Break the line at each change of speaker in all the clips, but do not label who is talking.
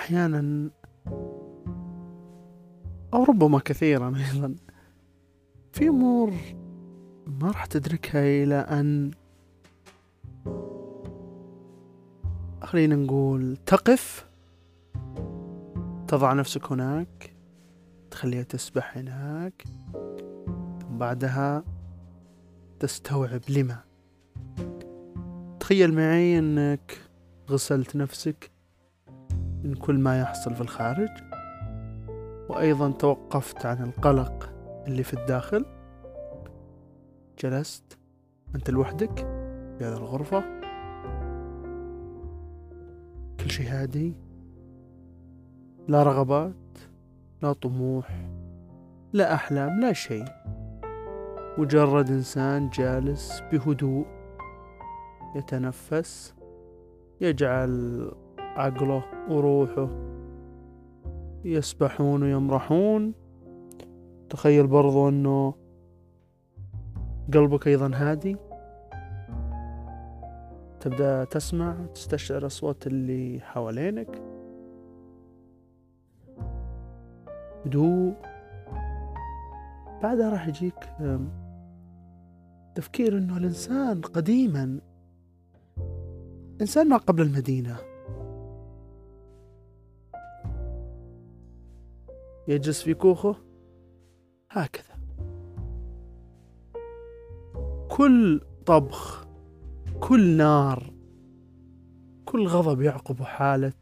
أحيانا أو ربما كثيرا أيضا في أمور ما راح تدركها إلى أن خلينا نقول تقف تضع نفسك هناك تخليها تسبح هناك ثم بعدها تستوعب لما. تخيل معي أنك غسلت نفسك من كل ما يحصل في الخارج. وأيضا توقفت عن القلق اللي في الداخل. جلست. أنت لوحدك في هذه الغرفة. كل شيء هادي. لا رغبات لا طموح لا أحلام لا شيء. مجرد إنسان جالس بهدوء يتنفس يجعل عقله وروحه. يسبحون ويمرحون. تخيل برضو أنه قلبك أيضا هادي. تبدأ تسمع تستشعر أصوات اللي حوالينك. هدوء. بعدها راح يجيك تفكير إنه الإنسان قديما إنسان ما قبل المدينة. يجلس في كوخه؟ هكذا. كل طبخ كل نار كل غضب يعقب حالة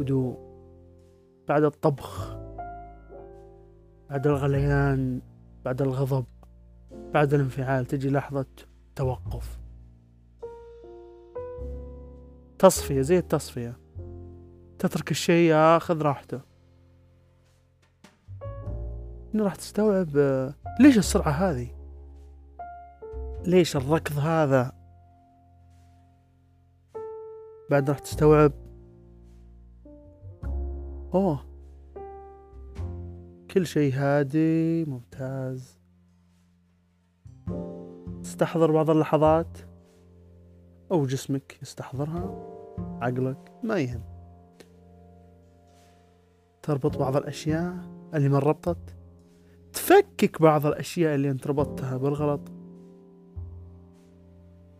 هدوء. بعد الطبخ بعد الغليان بعد الغضب بعد الانفعال تجي لحظة توقف. تصفية زي التصفية. تترك الشيء ياخذ راحته. راح تستوعب آه، ليش السرعة هذه؟ ليش الركض هذا؟ بعد راح تستوعب. أوه. كل شيء هادي ممتاز. تستحضر بعض اللحظات؟ أو جسمك يستحضرها؟ عقلك؟ ما يهم. تربط بعض الأشياء؟ اللي ما ربطت؟ تفكك بعض الأشياء اللي أنت ربطتها بالغلط.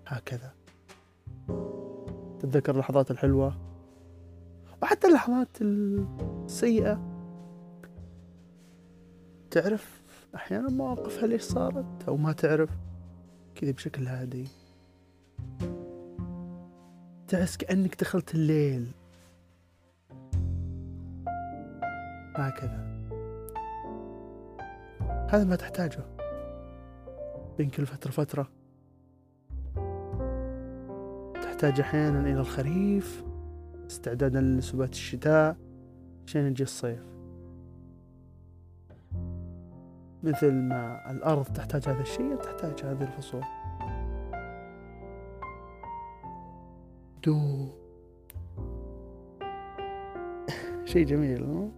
هكذا. تتذكر اللحظات الحلوة؟ وحتى اللحظات السيئة. تعرف أحيانا مواقفها ليش صارت أو ما تعرف؟ كذا بشكل هادي. تحس كأنك دخلت الليل. هكذا. هذا ما تحتاجه. بين كل فترة فترة تحتاج أحيانا إلى الخريف استعدادا لسبات الشتاء عشان يجي الصيف. مثل ما الأرض تحتاج هذا الشيء تحتاج هذه الفصول. دو. شيء جميل